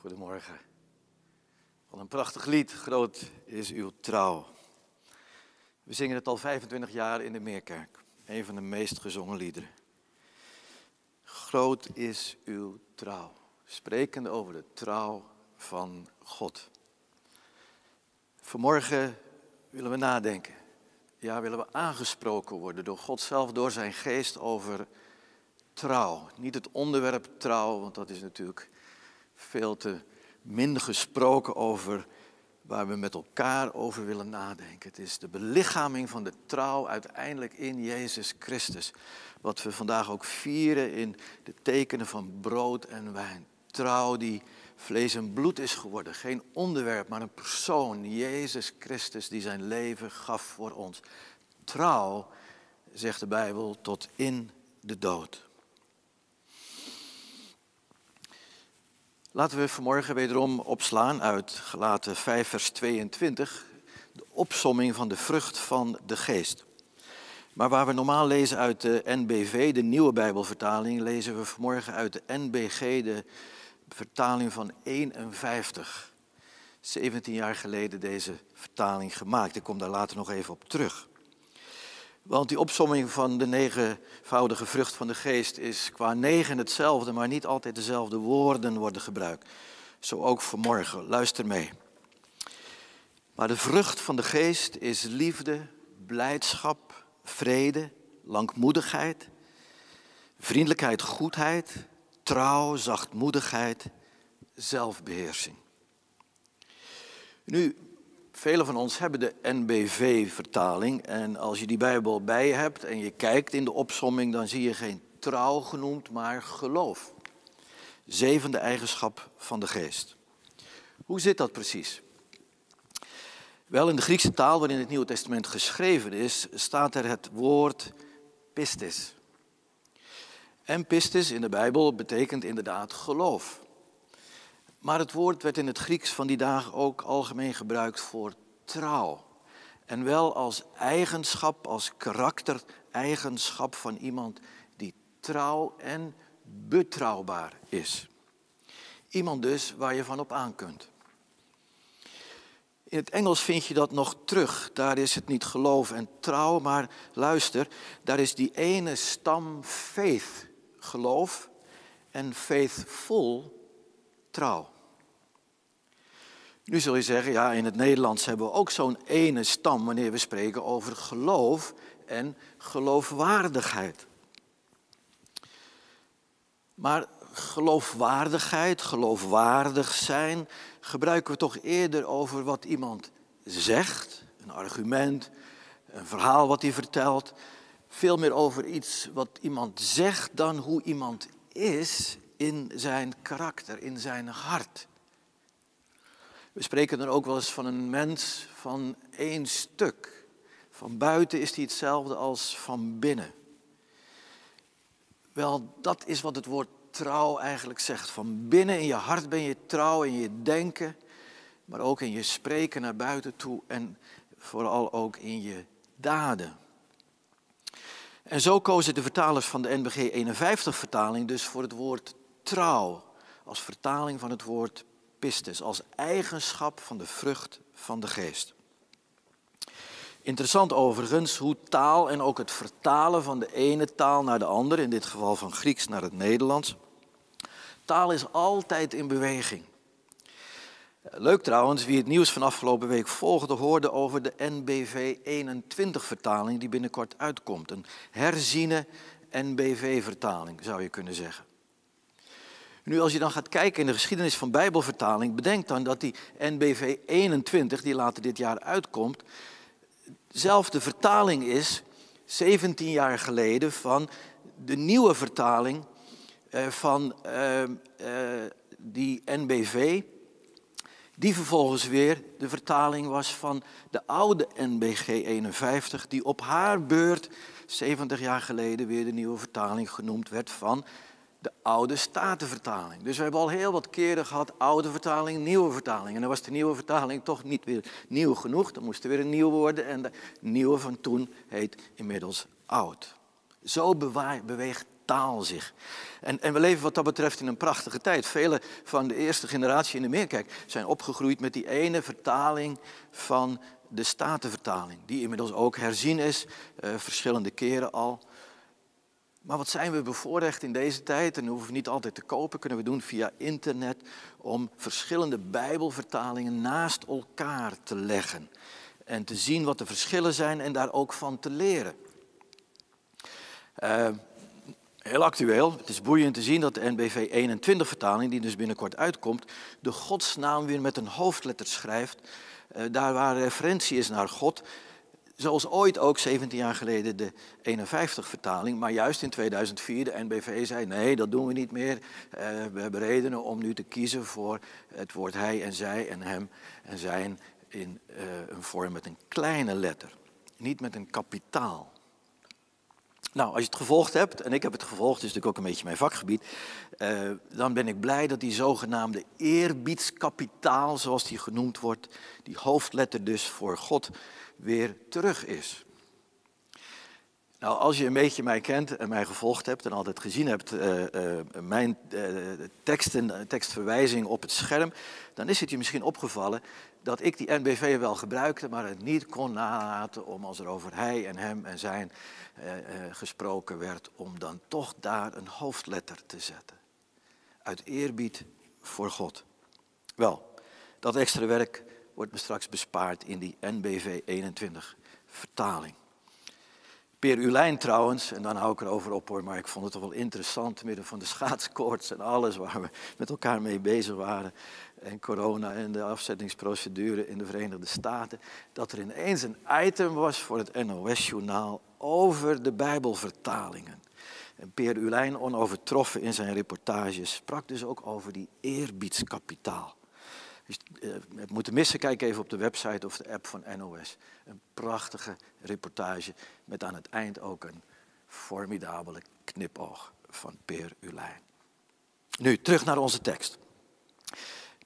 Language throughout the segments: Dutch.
Goedemorgen. Wat een prachtig lied, groot is uw trouw. We zingen het al 25 jaar in de Meerkerk. Een van de meest gezongen liederen. Groot is uw trouw. Sprekende over de trouw van God. Vanmorgen willen we nadenken. Ja, willen we aangesproken worden door God zelf, door zijn geest over trouw. Niet het onderwerp trouw, want dat is natuurlijk veel te min gesproken over waar we met elkaar over willen nadenken. Het is de belichaming van de trouw uiteindelijk in Jezus Christus. Wat we vandaag ook vieren in de tekenen van brood en wijn. Trouw die vlees en bloed is geworden. Geen onderwerp, maar een persoon. Jezus Christus die zijn leven gaf voor ons. Trouw, zegt de Bijbel, tot in de dood. Laten we vanmorgen wederom opslaan uit Gelaten 5, vers 22, de opsomming van de vrucht van de geest. Maar waar we normaal lezen uit de NBV, de nieuwe Bijbelvertaling, lezen we vanmorgen uit de NBG, de vertaling van 51. 17 jaar geleden deze vertaling gemaakt. Ik kom daar later nog even op terug. Want die opsomming van de negenvoudige vrucht van de geest is qua negen hetzelfde, maar niet altijd dezelfde woorden worden gebruikt. Zo ook vanmorgen. Luister mee. Maar de vrucht van de geest is liefde, blijdschap, vrede, langmoedigheid, vriendelijkheid, goedheid, trouw, zachtmoedigheid, zelfbeheersing. Nu, Velen van ons hebben de NBV-vertaling en als je die Bijbel bij je hebt en je kijkt in de opsomming, dan zie je geen trouw genoemd, maar geloof. Zevende eigenschap van de geest. Hoe zit dat precies? Wel, in de Griekse taal waarin het Nieuwe Testament geschreven is, staat er het woord pistis. En pistis in de Bijbel betekent inderdaad geloof. Maar het woord werd in het Grieks van die dagen ook algemeen gebruikt voor trouw. En wel als eigenschap, als karaktereigenschap van iemand die trouw en betrouwbaar is. Iemand dus waar je van op aan kunt. In het Engels vind je dat nog terug. Daar is het niet geloof en trouw, maar luister, daar is die ene stam faith, geloof, en faithful, Nu zul je zeggen, ja, in het Nederlands hebben we ook zo'n ene stam wanneer we spreken over geloof en geloofwaardigheid. Maar geloofwaardigheid, geloofwaardig zijn, gebruiken we toch eerder over wat iemand zegt, een argument, een verhaal wat hij vertelt. Veel meer over iets wat iemand zegt dan hoe iemand is in zijn karakter, in zijn hart. We spreken dan ook wel eens van een mens van één stuk. Van buiten is hij hetzelfde als van binnen. Wel, dat is wat het woord trouw eigenlijk zegt. Van binnen in je hart ben je trouw in je denken, maar ook in je spreken naar buiten toe en vooral ook in je daden. En zo kozen de vertalers van de NBG 51-vertaling dus voor het woord trouw als vertaling van het woord pistis, als eigenschap van de vrucht van de geest. Interessant overigens hoe taal en ook het vertalen van de ene taal naar de andere, in dit geval van Grieks naar het Nederlands. Taal is altijd in beweging. Leuk trouwens, wie het nieuws van afgelopen week volgde, hoorde over de NBV 21-vertaling die binnenkort uitkomt. Een herziene NBV-vertaling zou je kunnen zeggen. Nu, als je dan gaat kijken in de geschiedenis van Bijbelvertaling, bedenk dan dat die NBV 21, die later dit jaar uitkomt, dezelfde vertaling is, 17 jaar geleden, van de nieuwe vertaling eh, van uh, uh, die NBV, die vervolgens weer de vertaling was van de oude NBG 51, die op haar beurt 70 jaar geleden weer de nieuwe vertaling genoemd werd van de oude statenvertaling. Dus we hebben al heel wat keren gehad oude vertaling, nieuwe vertaling. En dan was de nieuwe vertaling toch niet weer nieuw genoeg. Dan moest er weer een nieuw worden en de nieuwe van toen heet inmiddels oud. Zo beweegt taal zich. En, en we leven wat dat betreft in een prachtige tijd. Vele van de eerste generatie in de Meerkerk zijn opgegroeid met die ene vertaling van de Statenvertaling. Die inmiddels ook herzien is, uh, verschillende keren al. Maar wat zijn we bevoorrecht in deze tijd, en hoeven we niet altijd te kopen, kunnen we doen via internet, om verschillende Bijbelvertalingen naast elkaar te leggen. En te zien wat de verschillen zijn en daar ook van te leren. Uh, heel actueel, het is boeiend te zien dat de NBV 21 vertaling, die dus binnenkort uitkomt, de godsnaam weer met een hoofdletter schrijft. Uh, daar waar referentie is naar God, Zoals ooit ook 17 jaar geleden de 51-vertaling, maar juist in 2004 de NBV zei: nee, dat doen we niet meer. Uh, we hebben redenen om nu te kiezen voor het woord hij en zij en hem en zijn in uh, een vorm met een kleine letter, niet met een kapitaal. Nou, als je het gevolgd hebt, en ik heb het gevolgd, is natuurlijk ook een beetje mijn vakgebied, uh, dan ben ik blij dat die zogenaamde eerbiedskapitaal, zoals die genoemd wordt, die hoofdletter dus voor God, weer terug is. Nou, als je een beetje mij kent en mij gevolgd hebt en altijd gezien hebt uh, uh, mijn uh, teksten, tekstverwijzing op het scherm, dan is het je misschien opgevallen dat ik die NBV wel gebruikte, maar het niet kon nalaten om als er over hij en hem en zijn gesproken werd, om dan toch daar een hoofdletter te zetten. Uit eerbied voor God. Wel, dat extra werk wordt me straks bespaard in die NBV 21 vertaling. Peer Ulijn trouwens, en dan hou ik erover op hoor, maar ik vond het toch wel interessant, midden van de schaatskoorts en alles waar we met elkaar mee bezig waren, en corona en de afzettingsprocedure in de Verenigde Staten, dat er ineens een item was voor het NOS-journaal over de Bijbelvertalingen. En Peer Ulijn, onovertroffen in zijn reportage, sprak dus ook over die eerbiedskapitaal. Je het moet missen, kijk even op de website of de app van NOS. Een prachtige reportage met aan het eind ook een formidabele knipoog van Peer Ulijn. Nu, terug naar onze tekst.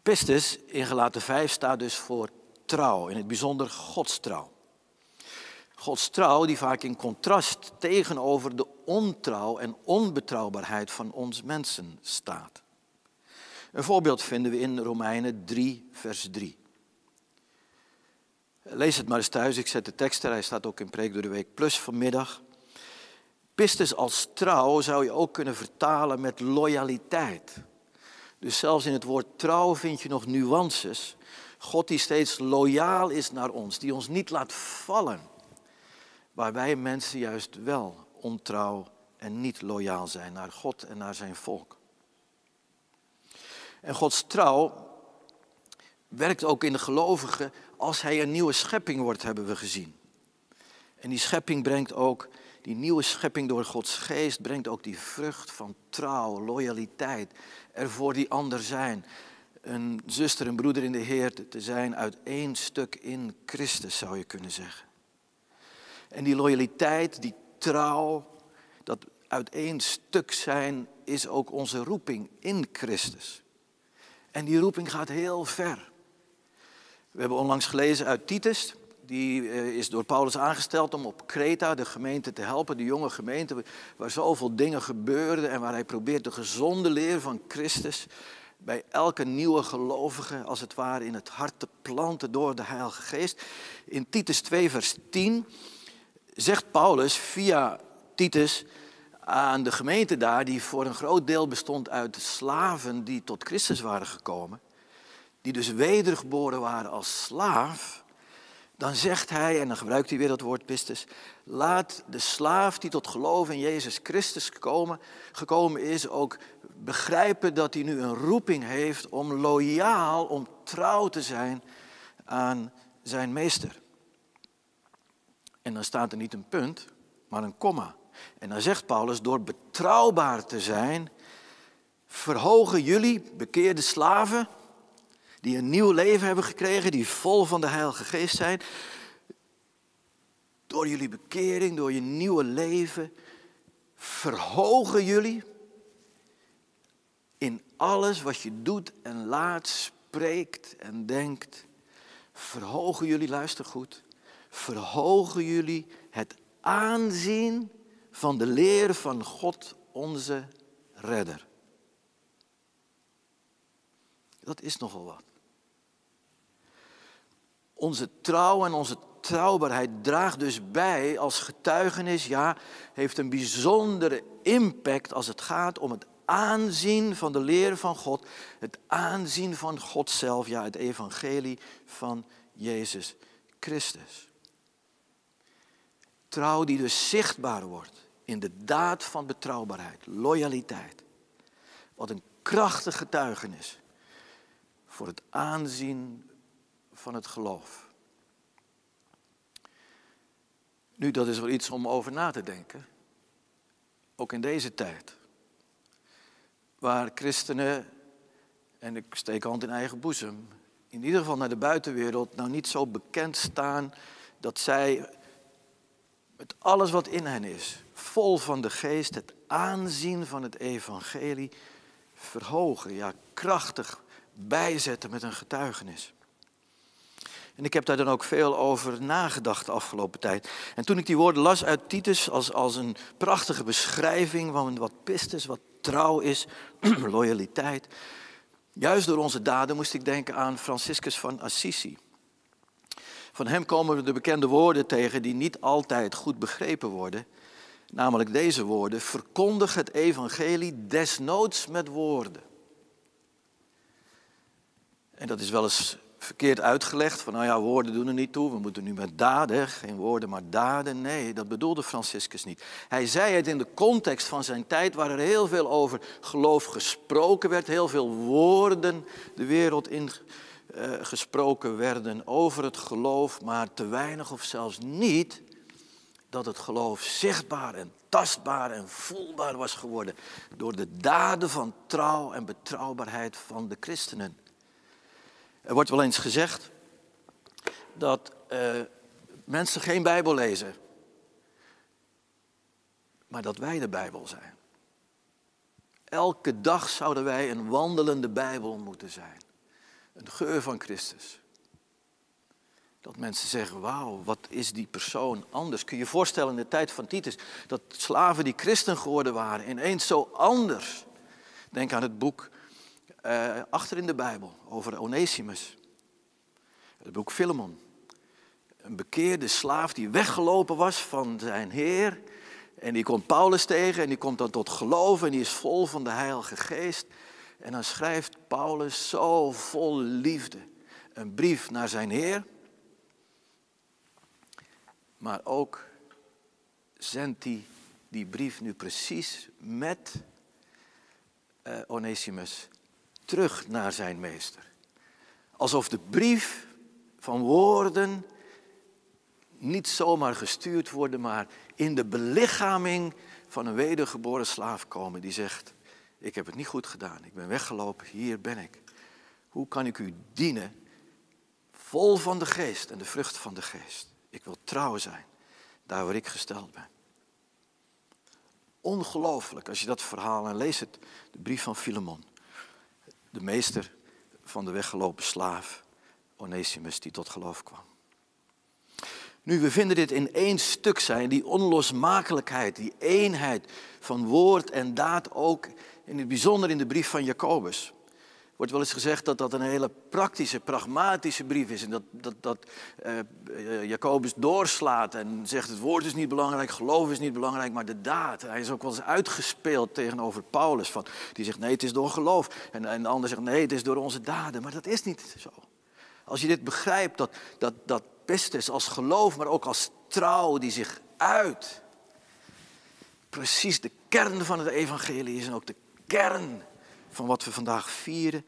Pistis in gelaten 5 staat dus voor trouw, in het bijzonder godstrouw. Godstrouw die vaak in contrast tegenover de ontrouw en onbetrouwbaarheid van ons mensen staat. Een voorbeeld vinden we in Romeinen 3, vers 3. Lees het maar eens thuis, ik zet de tekst er, hij staat ook in Preek door de Week Plus vanmiddag. Pistes als trouw zou je ook kunnen vertalen met loyaliteit. Dus zelfs in het woord trouw vind je nog nuances. God die steeds loyaal is naar ons, die ons niet laat vallen. Waar wij mensen juist wel ontrouw en niet loyaal zijn naar God en naar zijn volk. En Gods trouw werkt ook in de gelovigen als hij een nieuwe schepping wordt, hebben we gezien. En die schepping brengt ook, die nieuwe schepping door Gods geest, brengt ook die vrucht van trouw, loyaliteit, er voor die ander zijn. Een zuster en broeder in de Heer te zijn uit één stuk in Christus, zou je kunnen zeggen. En die loyaliteit, die trouw, dat uit één stuk zijn, is ook onze roeping in Christus. En die roeping gaat heel ver. We hebben onlangs gelezen uit Titus. Die eh, is door Paulus aangesteld om op Kreta de gemeente te helpen, de jonge gemeente, waar zoveel dingen gebeurden en waar hij probeert de gezonde leer van Christus bij elke nieuwe gelovige als het ware in het hart te planten door de Heilige Geest. In Titus 2, vers 10 zegt Paulus via Titus aan de gemeente daar, die voor een groot deel bestond uit slaven die tot Christus waren gekomen, die dus wedergeboren waren als slaaf, dan zegt hij, en dan gebruikt hij weer dat woord pistis, laat de slaaf die tot geloof in Jezus Christus gekomen, gekomen is, ook begrijpen dat hij nu een roeping heeft om loyaal, om trouw te zijn aan zijn meester. En dan staat er niet een punt, maar een komma. En dan zegt Paulus, door betrouwbaar te zijn, verhogen jullie, bekeerde slaven, die een nieuw leven hebben gekregen, die vol van de Heilige Geest zijn, door jullie bekering, door je nieuwe leven, verhogen jullie in alles wat je doet en laat, spreekt en denkt. Verhogen jullie, luister goed, verhogen jullie het aanzien van de leer van God onze redder. Dat is nogal wat. Onze trouw en onze betrouwbaarheid draagt dus bij als getuigenis, ja, heeft een bijzondere impact als het gaat om het aanzien van de leer van God, het aanzien van God zelf, ja, het evangelie van Jezus Christus. Trouw die dus zichtbaar wordt in de daad van betrouwbaarheid, loyaliteit. Wat een krachtig getuigenis voor het aanzien van het geloof. Nu, dat is wel iets om over na te denken. Ook in deze tijd. Waar christenen, en ik steek hand in eigen boezem, in ieder geval naar de buitenwereld, nou niet zo bekend staan dat zij met alles wat in hen is, vol van de geest, het aanzien van het evangelie verhogen, ja krachtig bijzetten met een getuigenis. En ik heb daar dan ook veel over nagedacht de afgelopen tijd. En toen ik die woorden las uit Titus als, als een prachtige beschrijving van wat pistes, wat trouw is, loyaliteit. Juist door onze daden moest ik denken aan Franciscus van Assisi. Van hem komen we de bekende woorden tegen die niet altijd goed begrepen worden. Namelijk deze woorden, verkondig het evangelie desnoods met woorden. En dat is wel eens verkeerd uitgelegd. Van nou ja, woorden doen er niet toe. We moeten nu met daden, geen woorden maar daden. Nee, dat bedoelde Franciscus niet. Hij zei het in de context van zijn tijd waar er heel veel over geloof gesproken werd. Heel veel woorden de wereld in uh, gesproken werden over het geloof. Maar te weinig of zelfs niet dat het geloof zichtbaar en tastbaar en voelbaar was geworden. Door de daden van trouw en betrouwbaarheid van de christenen. Er wordt wel eens gezegd dat uh, mensen geen Bijbel lezen, maar dat wij de Bijbel zijn. Elke dag zouden wij een wandelende Bijbel moeten zijn. Een geur van Christus. Dat mensen zeggen, wauw, wat is die persoon anders. Kun je je voorstellen in de tijd van Titus, dat slaven die christen geworden waren, ineens zo anders. Denk aan het boek uh, achter in de Bijbel over Onesimus. Het boek Filemon. Een bekeerde slaaf die weggelopen was van zijn heer. En die komt Paulus tegen en die komt dan tot geloof en die is vol van de Heilige Geest. En dan schrijft Paulus zo vol liefde een brief naar zijn heer. Maar ook zendt hij die brief nu precies met uh, Onesimus terug naar zijn meester. Alsof de brief van woorden niet zomaar gestuurd worden, maar in de belichaming van een wedergeboren slaaf komen die zegt, ik heb het niet goed gedaan, ik ben weggelopen, hier ben ik. Hoe kan ik u dienen? Vol van de geest en de vrucht van de geest. Ik wil trouw zijn, daar waar ik gesteld ben. Ongelooflijk als je dat verhaal en lees het, de brief van Filemon de meester van de weggelopen slaaf, Onesimus, die tot geloof kwam. Nu, we vinden dit in één stuk zijn, die onlosmakelijkheid, die eenheid van woord en daad ook in het bijzonder in de brief van Jacobus wordt wel eens gezegd dat dat een hele praktische, pragmatische brief is. En dat, dat, dat uh, Jacobus doorslaat en zegt het woord is niet belangrijk, geloof is niet belangrijk, maar de daad. Hij is ook wel eens uitgespeeld tegenover Paulus. Van, die zegt nee, het is door geloof. En, en de ander zegt nee, het is door onze daden. Maar dat is niet zo. Als je dit begrijpt, dat, dat, dat als geloof, maar ook als trouw die zich uit. Precies de kern van het evangelie is en ook de kern van wat we vandaag vieren,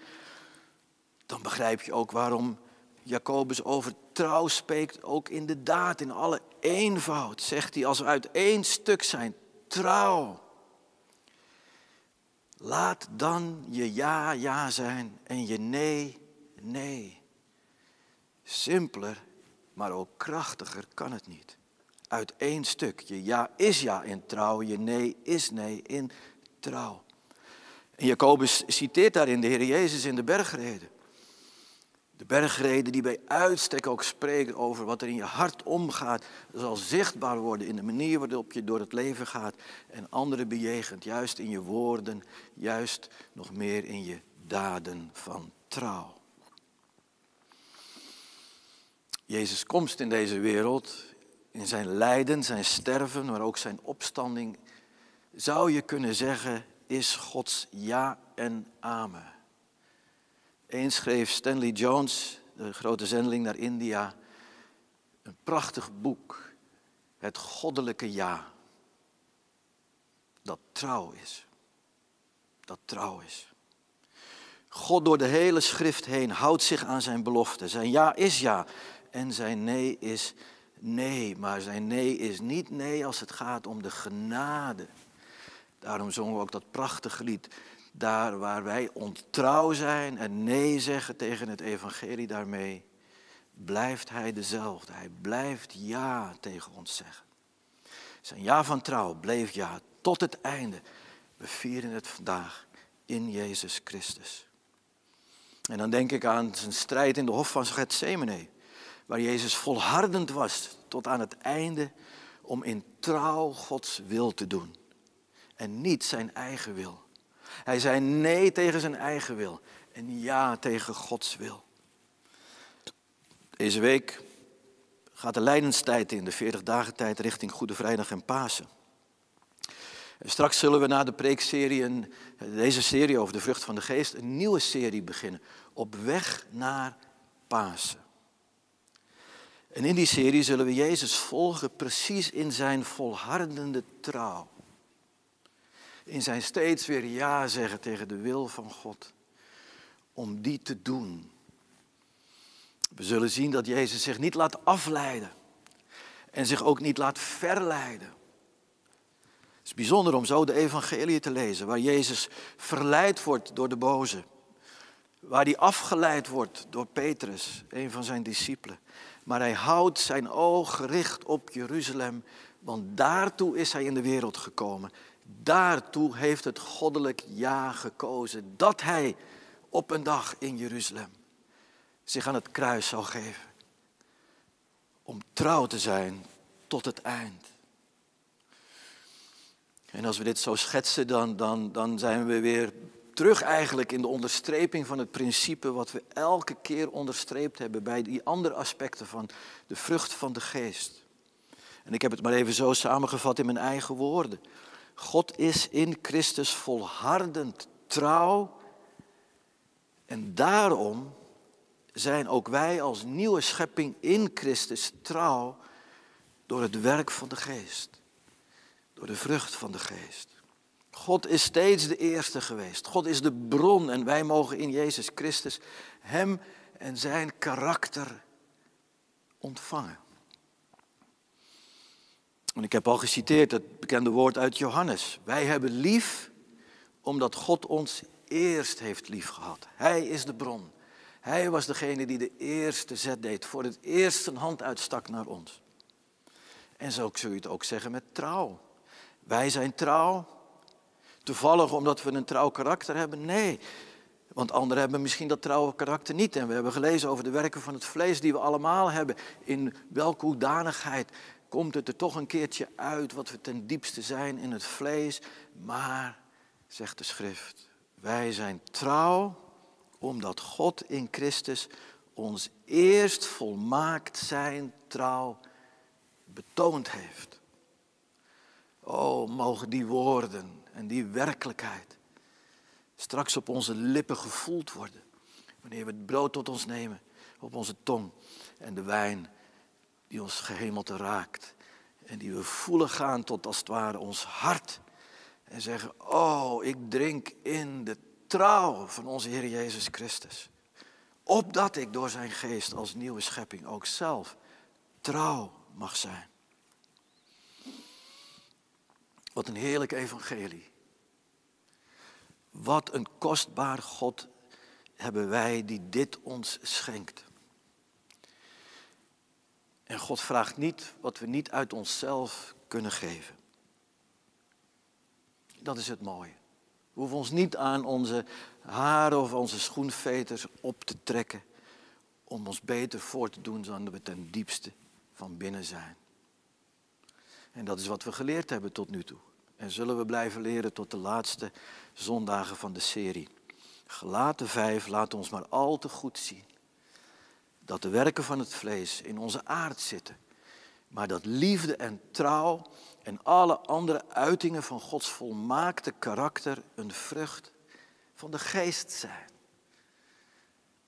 dan begrijp je ook waarom Jacobus over trouw spreekt, ook in de daad, in alle eenvoud. Zegt hij, als we uit één stuk zijn, trouw. Laat dan je ja, ja zijn en je nee, nee. Simpeler, maar ook krachtiger kan het niet. Uit één stuk. Je ja is ja in trouw, je nee is nee in trouw. En Jacobus citeert daarin de Heer Jezus in de bergreden. De bergreden die bij uitstek ook spreekt over wat er in je hart omgaat, zal zichtbaar worden in de manier waarop je door het leven gaat en anderen bejegent, juist in je woorden, juist nog meer in je daden van trouw. Jezus' komst in deze wereld, in zijn lijden, zijn sterven, maar ook zijn opstanding, zou je kunnen zeggen, is Gods ja en amen. Eens schreef Stanley Jones, de grote zendeling naar India, een prachtig boek, Het Goddelijke Ja. Dat trouw is. Dat trouw is. God door de hele schrift heen houdt zich aan zijn belofte. Zijn ja is ja en zijn nee is nee. Maar zijn nee is niet nee als het gaat om de genade. Daarom zongen we ook dat prachtige lied. Daar waar wij ontrouw zijn en nee zeggen tegen het evangelie daarmee, blijft hij dezelfde. Hij blijft ja tegen ons zeggen. Zijn ja van trouw bleef ja tot het einde. We vieren het vandaag in Jezus Christus. En dan denk ik aan zijn strijd in de hof van Gethsemane, waar Jezus volhardend was tot aan het einde om in trouw Gods wil te doen en niet zijn eigen wil. Hij zei nee tegen zijn eigen wil en ja tegen Gods wil. Deze week gaat de lijdenstijd in, de 40 dagen tijd richting Goede Vrijdag en Pasen. En straks zullen we na de preekserie, deze serie over de vrucht van de geest, een nieuwe serie beginnen. Op weg naar Pasen. En in die serie zullen we Jezus volgen precies in zijn volhardende trouw in zijn steeds weer ja zeggen tegen de wil van God. Om die te doen. We zullen zien dat Jezus zich niet laat afleiden. En zich ook niet laat verleiden. Het is bijzonder om zo de evangelie te lezen, waar Jezus verleid wordt door de boze. Waar hij afgeleid wordt door Petrus, een van zijn discipelen. Maar hij houdt zijn oog gericht op Jeruzalem, want daartoe is hij in de wereld gekomen. Daartoe heeft het goddelijk ja gekozen. Dat hij op een dag in Jeruzalem zich aan het kruis zou geven. Om trouw te zijn tot het eind. En als we dit zo schetsen, dan, dan, dan zijn we weer terug eigenlijk in de onderstreping van het principe wat we elke keer onderstreept hebben bij die andere aspecten van de vrucht van de geest. En ik heb het maar even zo samengevat in mijn eigen woorden. God is in Christus volhardend trouw. En daarom zijn ook wij als nieuwe schepping in Christus trouw door het werk van de geest. Door de vrucht van de geest. God is steeds de eerste geweest. God is de bron en wij mogen in Jezus Christus Hem en Zijn karakter ontvangen. En ik heb al geciteerd het bekende woord uit Johannes. Wij hebben lief omdat God ons eerst heeft lief gehad. Hij is de bron. Hij was degene die de eerste zet deed, voor het eerst zijn hand uitstak naar ons. En zo zul je het ook zeggen met trouw. Wij zijn trouw, toevallig omdat we een trouw karakter hebben? Nee, want anderen hebben misschien dat trouwe karakter niet. En we hebben gelezen over de werken van het vlees die we allemaal hebben. In welke hoedanigheid komt het er toch een keertje uit wat we ten diepste zijn in het vlees. Maar, zegt de schrift, wij zijn trouw omdat God in Christus ons eerst volmaakt zijn trouw betoond heeft. Oh, mogen die woorden en die werkelijkheid straks op onze lippen gevoeld worden. Wanneer we het brood tot ons nemen, op onze tong en de wijn die ons gehemelte raakt. En die we voelen gaan tot als het ware ons hart. En zeggen, oh, ik drink in de trouw van onze Heer Jezus Christus. Opdat ik door zijn geest als nieuwe schepping ook zelf trouw mag zijn. Wat een heerlijk evangelie. Wat een kostbaar God hebben wij die dit ons schenkt. En God vraagt niet wat we niet uit onszelf kunnen geven. Dat is het mooie. We hoeven ons niet aan onze haren of onze schoenveters op te trekken om ons beter voor te doen dan we ten diepste van binnen zijn. En dat is wat we geleerd hebben tot nu toe. En zullen we blijven leren tot de laatste zondagen van de serie. Gelaten 5 laat ons maar al te goed zien dat de werken van het vlees in onze aard zitten. Maar dat liefde en trouw en alle andere uitingen van Gods volmaakte karakter een vrucht van de geest zijn.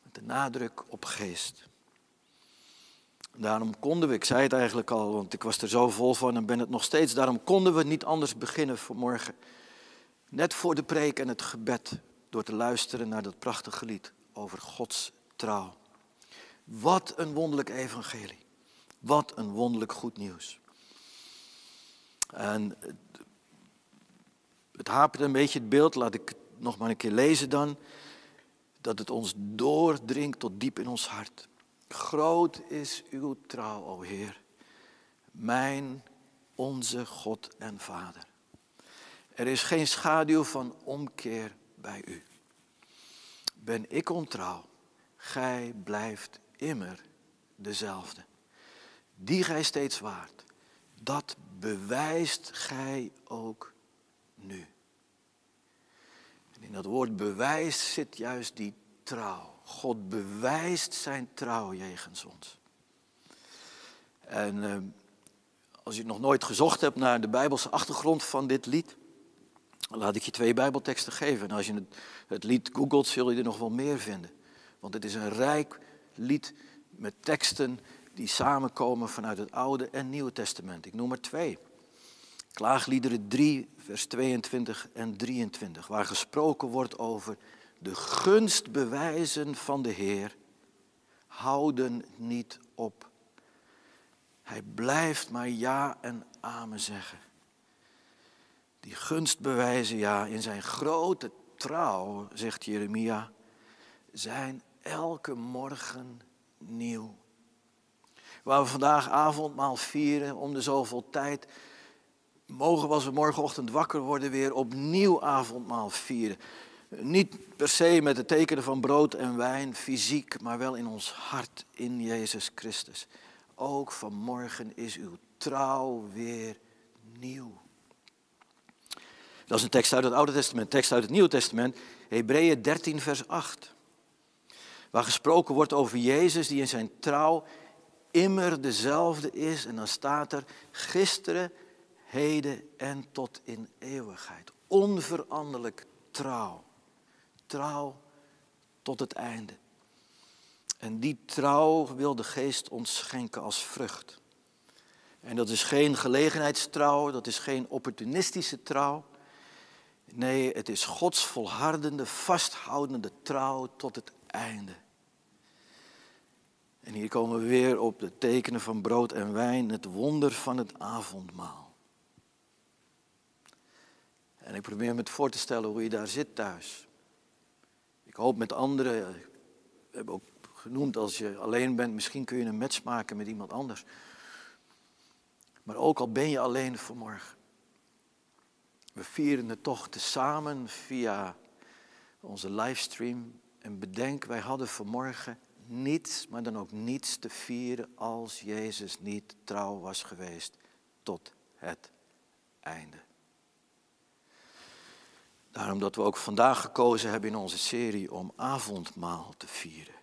Met de nadruk op geest. Daarom konden we, ik zei het eigenlijk al, want ik was er zo vol van en ben het nog steeds, daarom konden we niet anders beginnen vanmorgen. Net voor de preek en het gebed, door te luisteren naar dat prachtige lied over Gods trouw. Wat een wonderlijk evangelie. Wat een wonderlijk goed nieuws. En het hapert een beetje het beeld, laat ik het nog maar een keer lezen dan. Dat het ons doordringt tot diep in ons hart. Groot is uw trouw, o Heer, mijn, onze God en Vader. Er is geen schaduw van omkeer bij u. Ben ik ontrouw, gij blijft immer dezelfde. Die gij steeds waart, dat bewijst gij ook nu. En in dat woord bewijst zit juist die trouw. God bewijst zijn trouw jegens ons. En eh, als je nog nooit gezocht hebt naar de Bijbelse achtergrond van dit lied, laat ik je twee Bijbelteksten geven. En als je het, het lied googelt, zul je er nog wel meer vinden. Want het is een rijk lied met teksten die samenkomen vanuit het Oude en Nieuwe Testament. Ik noem er twee. Klaagliederen 3, vers 22 en 23, waar gesproken wordt over de gunstbewijzen van de Heer houden niet op. Hij blijft maar ja en amen zeggen. Die gunstbewijzen, ja, in zijn grote trouw, zegt Jeremia, zijn elke morgen nieuw. Waar we vandaag avondmaal vieren om de zoveel tijd, mogen we als we morgenochtend wakker worden weer opnieuw avondmaal vieren. Niet per se met het tekenen van brood en wijn, fysiek, maar wel in ons hart, in Jezus Christus. Ook vanmorgen is uw trouw weer nieuw. Dat is een tekst uit het Oude Testament, tekst uit het Nieuwe Testament, Hebreeën 13, vers 8. Waar gesproken wordt over Jezus die in zijn trouw immer dezelfde is. En dan staat er gisteren, heden en tot in eeuwigheid. Onveranderlijk trouw. Trouw tot het einde. En die trouw wil de geest ons schenken als vrucht. En dat is geen gelegenheidstrouw, dat is geen opportunistische trouw. Nee, het is Gods volhardende, vasthoudende trouw tot het einde. En hier komen we weer op de tekenen van brood en wijn, het wonder van het avondmaal. En ik probeer me het voor te stellen hoe je daar zit thuis. Ik hoop met anderen, we hebben ook genoemd als je alleen bent, misschien kun je een match maken met iemand anders. Maar ook al ben je alleen vanmorgen. We vieren het toch tezamen via onze livestream en bedenk, wij hadden vanmorgen niets, maar dan ook niets te vieren als Jezus niet trouw was geweest tot het einde. Daarom dat we ook vandaag gekozen hebben in onze serie om avondmaal te vieren.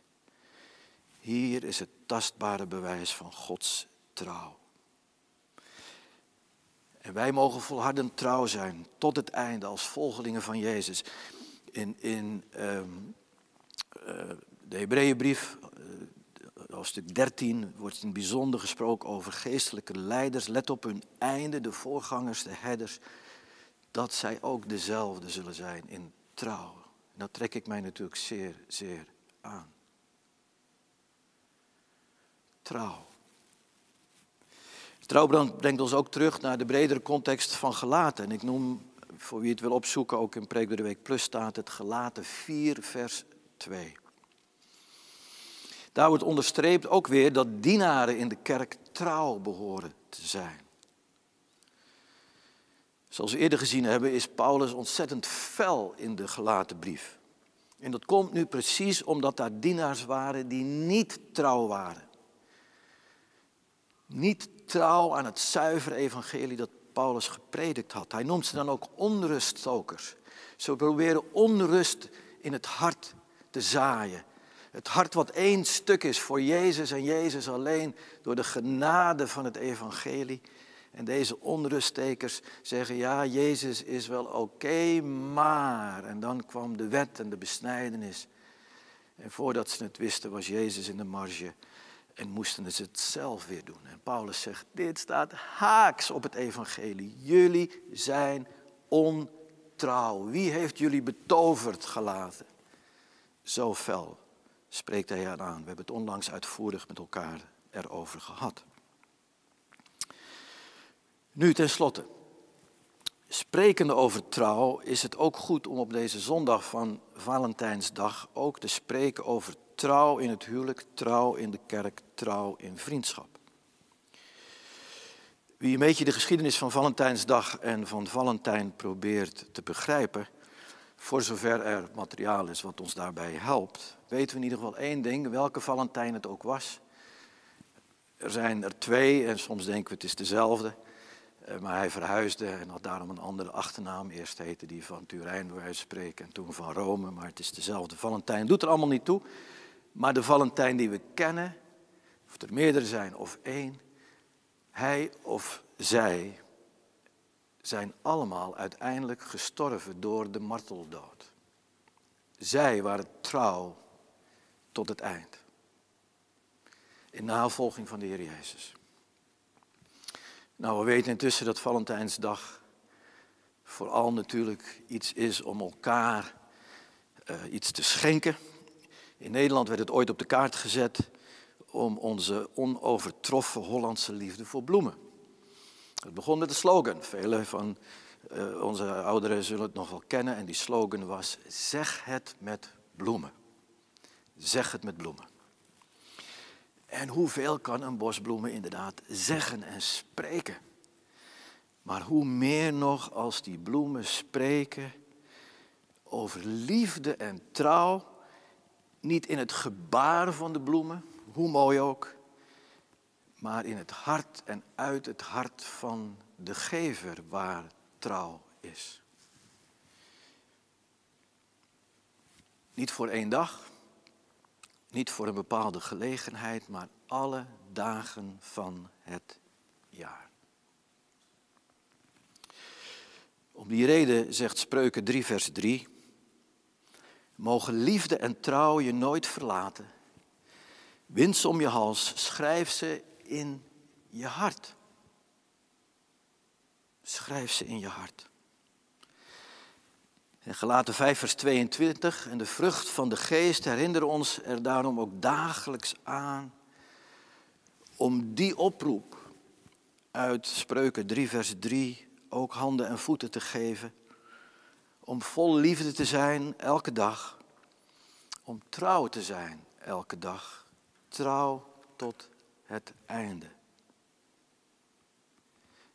Hier is het tastbare bewijs van Gods trouw. En wij mogen volhardend trouw zijn tot het einde als volgelingen van Jezus. In, in uh, de Hebreeënbrief, uh, hoofdstuk 13, wordt in bijzonder gesproken over geestelijke leiders. Let op hun einde, de voorgangers, de herders, dat zij ook dezelfde zullen zijn in trouw. En dat trek ik mij natuurlijk zeer, zeer aan. Trouw. Trouw brengt ons ook terug naar de bredere context van gelaten. En ik noem, voor wie het wil opzoeken, ook in Preek door de Week Plus staat het gelaten 4 vers 2. Daar wordt onderstreept ook weer dat dienaren in de kerk trouw behoren te zijn. Zoals we eerder gezien hebben, is Paulus ontzettend fel in de gelaten brief. En dat komt nu precies omdat daar dienaars waren die niet trouw waren. Niet trouw aan het zuivere evangelie dat Paulus gepredikt had. Hij noemt ze dan ook onruststokers. Ze proberen onrust in het hart te zaaien. Het hart wat één stuk is voor Jezus en Jezus alleen door de genade van het evangelie. En deze onruststekers zeggen, ja, Jezus is wel oké, maar. En dan kwam de wet en de besnijdenis. En voordat ze het wisten was Jezus in de marge en moesten ze het zelf weer doen. En Paulus zegt, dit staat haaks op het evangelie. Jullie zijn ontrouw. Wie heeft jullie betoverd gelaten? Zo fel spreekt hij aan. We hebben het onlangs uitvoerig met elkaar erover gehad. Nu tenslotte. Sprekende over trouw is het ook goed om op deze zondag van Valentijnsdag ook te spreken over trouw in het huwelijk, trouw in de kerk, trouw in vriendschap. Wie een beetje de geschiedenis van Valentijnsdag en van Valentijn probeert te begrijpen, voor zover er materiaal is wat ons daarbij helpt, weten we in ieder geval één ding, welke Valentijn het ook was. Er zijn er twee en soms denken we het is dezelfde. Eh, maar hij verhuisde en had daarom een andere achternaam. Eerst heette die van Turijn, waar wij spreken, en toen van Rome. Maar het is dezelfde Valentijn. Doet er allemaal niet toe. Maar de Valentijn die we kennen, of er meerdere zijn of één, hij of zij zijn allemaal uiteindelijk gestorven door de marteldood. Zij waren trouw tot het eind. In navolging van de Heer Jezus. Nou, we weten intussen dat Valentijnsdag vooral natuurlijk iets is om elkaar uh, iets te schenken. In Nederland werd het ooit op de kaart gezet om onze onovertroffen Hollandse liefde voor bloemen. Het begon met de slogan. Vele van uh, onze ouderen zullen het nog wel kennen. En die slogan was: Zeg het met bloemen. Zeg het met bloemen. En hoeveel kan een bos bloemen inderdaad zeggen en spreken? Maar hoe meer nog als die bloemen spreken over liefde en trouw, niet in het gebaar van de bloemen, hoe mooi ook, maar in het hart en uit het hart van de gever waar trouw is. Niet voor één dag, niet voor een bepaalde gelegenheid, maar alle dagen van het jaar. Om die reden zegt Spreuken 3, vers 3. Mogen liefde en trouw je nooit verlaten. Wind om je hals, schrijf ze in je hart. Schrijf ze in je hart. En gelaten 5 vers 22, en de vrucht van de geest herinneren ons er daarom ook dagelijks aan om die oproep uit Spreuken 3 vers 3 ook handen en voeten te geven. Om vol liefde te zijn elke dag. Om trouw te zijn elke dag. Trouw tot het einde.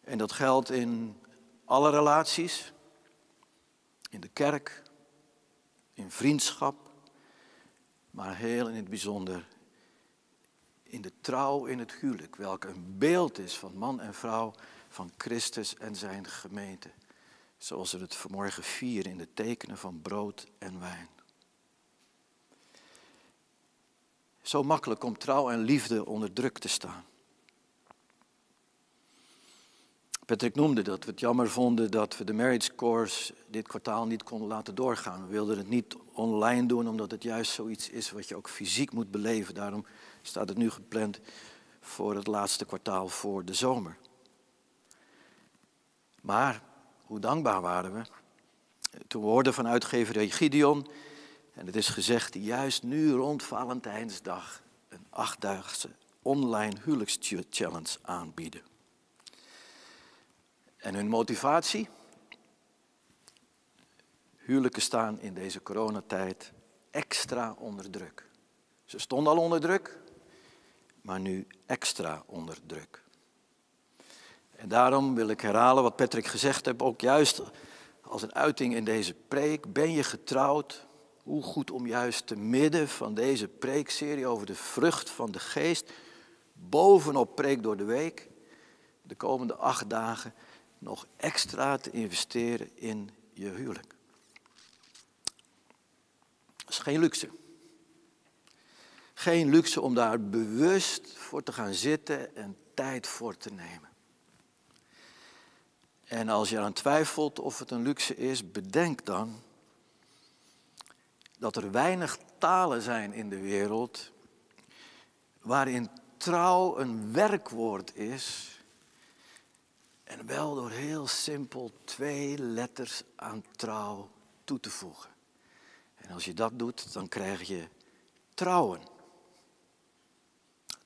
En dat geldt in alle relaties in de kerk, in vriendschap, maar heel in het bijzonder in de trouw in het huwelijk, welke een beeld is van man en vrouw, van Christus en zijn gemeente. Zoals we het vanmorgen vieren in de tekenen van brood en wijn. Zo makkelijk om trouw en liefde onder druk te staan. Patrick noemde dat we het jammer vonden dat we de marriage course dit kwartaal niet konden laten doorgaan. We wilden het niet online doen, omdat het juist zoiets is wat je ook fysiek moet beleven. Daarom staat het nu gepland voor het laatste kwartaal voor de zomer. Maar hoe dankbaar waren we toen we hoorden van uitgever Gideon, en het is gezegd, juist nu rond Valentijnsdag een achtdaagse online huwelijkschallenge aanbieden. En hun motivatie? Huwelijken staan in deze coronatijd extra onder druk. Ze stonden al onder druk, maar nu extra onder druk. En daarom wil ik herhalen wat Patrick gezegd heeft, ook juist als een uiting in deze preek. Ben je getrouwd? Hoe goed om juist te midden van deze preekserie over de vrucht van de geest, bovenop preek door de week, de komende acht dagen nog extra te investeren in je huwelijk. Dat is geen luxe. Geen luxe om daar bewust voor te gaan zitten en tijd voor te nemen. En als je aan twijfelt of het een luxe is, bedenk dan dat er weinig talen zijn in de wereld waarin trouw een werkwoord is en wel door heel simpel twee letters aan trouw toe te voegen. En als je dat doet, dan krijg je trouwen.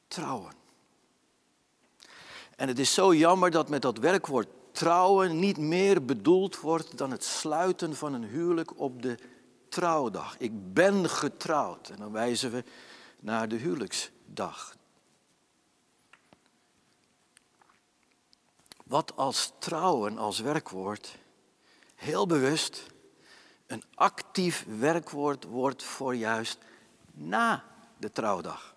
Trouwen. En het is zo jammer dat met dat werkwoord trouwen niet meer bedoeld wordt dan het sluiten van een huwelijk op de trouwdag. Ik ben getrouwd. En dan wijzen we naar de huwelijksdag. Wat als trouwen als werkwoord heel bewust een actief werkwoord wordt voor juist na de trouwdag.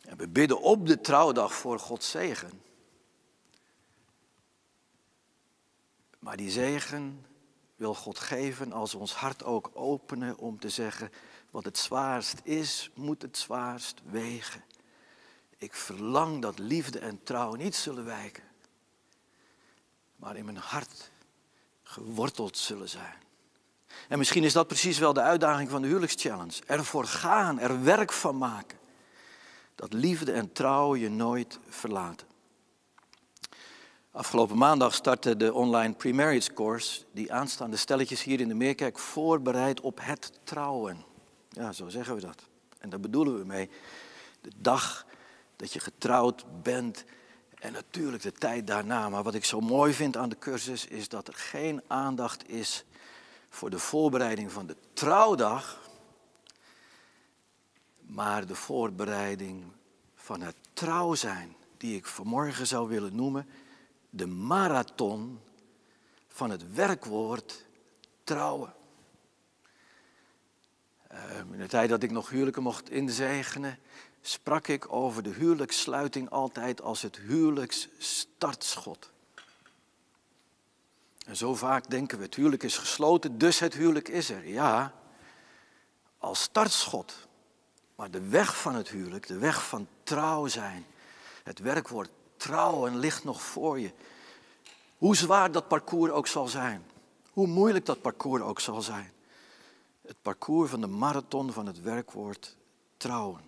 En we bidden op de trouwdag voor Gods zegen. Maar die zegen wil God geven als we ons hart ook openen om te zeggen, wat het zwaarst is, moet het zwaarst wegen. Ik verlang dat liefde en trouw niet zullen wijken, maar in mijn hart geworteld zullen zijn. En misschien is dat precies wel de uitdaging van de huwelijkschallenge. Ervoor gaan, er werk van maken. Dat liefde en trouw je nooit verlaten. Afgelopen maandag startte de online pre-marriage course, die aanstaande stelletjes hier in de Meerkerk voorbereidt op het trouwen. Ja, zo zeggen we dat. En daar bedoelen we mee de dag dat je getrouwd bent en natuurlijk de tijd daarna. Maar wat ik zo mooi vind aan de cursus is dat er geen aandacht is voor de voorbereiding van de trouwdag, maar de voorbereiding van het trouw zijn, die ik vanmorgen zou willen noemen de marathon van het werkwoord trouwen. Ehm, in de tijd dat ik nog huwelijken mocht inzegenen, sprak ik over de huwelijkssluiting altijd als het huwelijksstartschot. En zo vaak denken we, het huwelijk is gesloten, dus het huwelijk is er. Ja, als startschot. Maar de weg van het huwelijk, de weg van trouw zijn, het werkwoord trouwen ligt nog voor je. Hoe zwaar dat parcours ook zal zijn. Hoe moeilijk dat parcours ook zal zijn. Het parcours van de marathon van het werkwoord trouwen.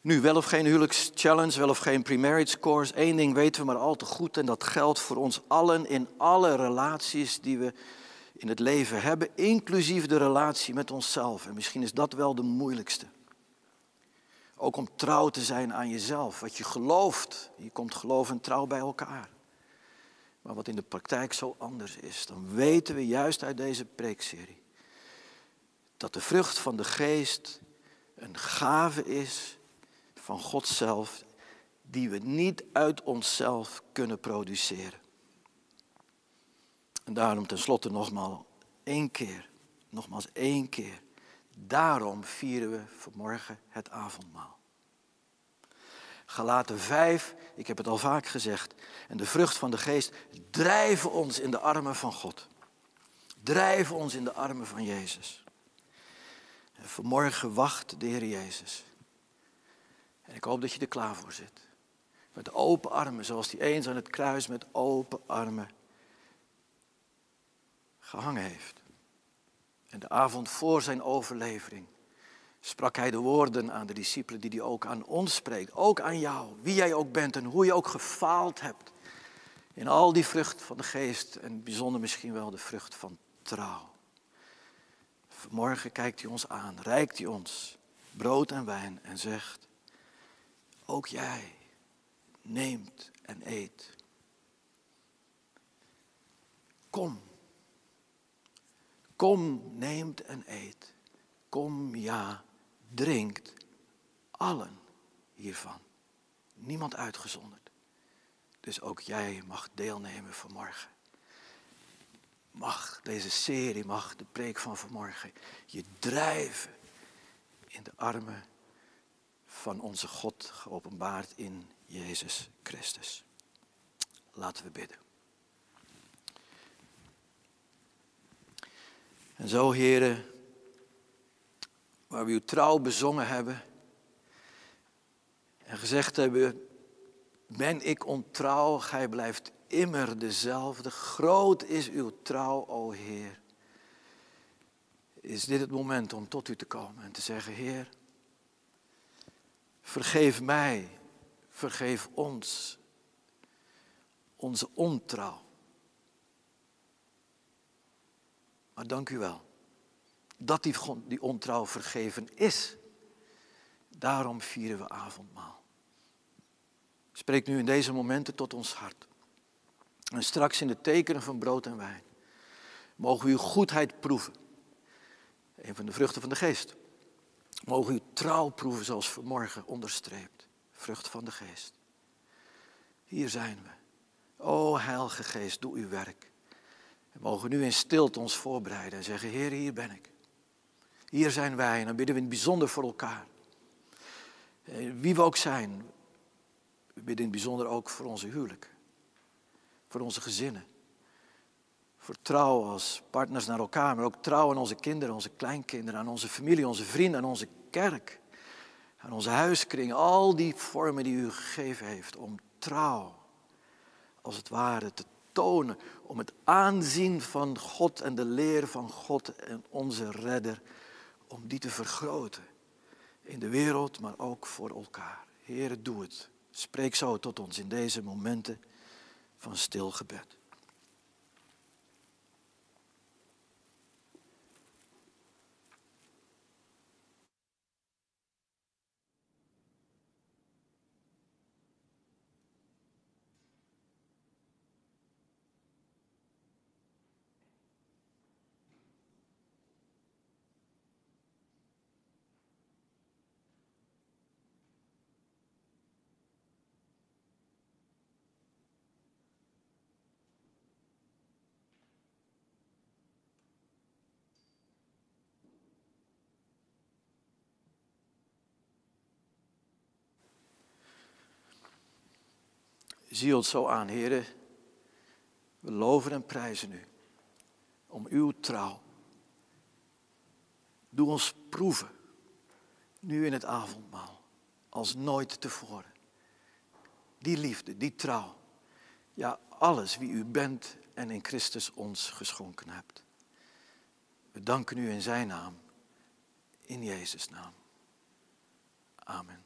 Nu, wel of geen huwelijkschallenge, wel of geen pre-marriage course. Eén ding weten we maar al te goed en dat geldt voor ons allen in alle relaties die we in het leven hebben, inclusief de relatie met onszelf. En misschien is dat wel de moeilijkste. Ook om trouw te zijn aan jezelf, wat je gelooft. Je komt geloof en trouw bij elkaar. Maar wat in de praktijk zo anders is, dan weten we juist uit deze preekserie dat de vrucht van de geest een gave is van God zelf, die we niet uit onszelf kunnen produceren. En daarom tenslotte nogmaals één keer, nogmaals één keer. Daarom vieren we vanmorgen het avondmaal. Galaten 5, ik heb het al vaak gezegd, en de vrucht van de geest drijven ons in de armen van God. Drijven ons in de armen van Jezus. En vanmorgen wacht de Heer Jezus. En ik hoop dat je er klaar voor zit. Met open armen, zoals die eens aan het kruis met open armen gehangen heeft. En de avond voor zijn overlevering sprak hij de woorden aan de discipelen die hij ook aan ons spreekt. Ook aan jou, wie jij ook bent en hoe je ook gefaald hebt. In al die vrucht van de geest en bijzonder misschien wel de vrucht van trouw. Vanmorgen kijkt hij ons aan, reikt hij ons brood en wijn en zegt, ook jij neemt en eet. Kom, kom, neemt en eet. Kom, ja, drinkt allen hiervan. Niemand uitgezonderd. Dus ook jij mag deelnemen vanmorgen. mag deze serie, mag de preek van vanmorgen je drijven in de armen van onze God, geopenbaard in Jezus Christus. Laten we bidden. En zo, heren, waar we uw trouw bezongen hebben en gezegd hebben, ben ik ontrouw, gij blijft immer dezelfde. Groot is uw trouw, o Heer. Is dit het moment om tot u te komen en te zeggen, Heer, vergeef mij, vergeef ons, onze ontrouw. Maar dank u wel dat die, die ontrouw vergeven is. Daarom vieren we avondmaal. Spreek nu in deze momenten tot ons hart. En straks in de tekenen van brood en wijn mogen we uw goedheid proeven. Een van de vruchten van de geest. Mogen u trouw proeven zoals vanmorgen onderstreept. Vrucht van de geest. Hier zijn we. O Heilige Geest, doe uw werk. We mogen nu in stilte ons voorbereiden en zeggen, Heer, hier ben ik. Hier zijn wij en dan bidden we in het bijzonder voor elkaar. Eh, wie we ook zijn, we bidden in het bijzonder ook voor onze huwelijk. Voor onze gezinnen. Voor trouw als partners naar elkaar, maar ook trouw aan onze kinderen, onze kleinkinderen, aan onze familie, onze vrienden, aan onze kerk. Aan onze huiskring, al die vormen die u gegeven heeft om trouw, als het ware, te Om het aanzien van God en de leer van God en onze redder, om die te vergroten. In de wereld, maar ook voor elkaar. Heer, doe het. Spreek zo tot ons in deze momenten van stil gebed. Zie ons zo aan, heren. We loven en prijzen u om uw trouw. Doe ons proeven, nu in het avondmaal, als nooit tevoren. Die liefde, die trouw, ja alles wie u bent en in Christus ons geschonken hebt. We danken u in zijn naam, in Jezus' naam. Amen.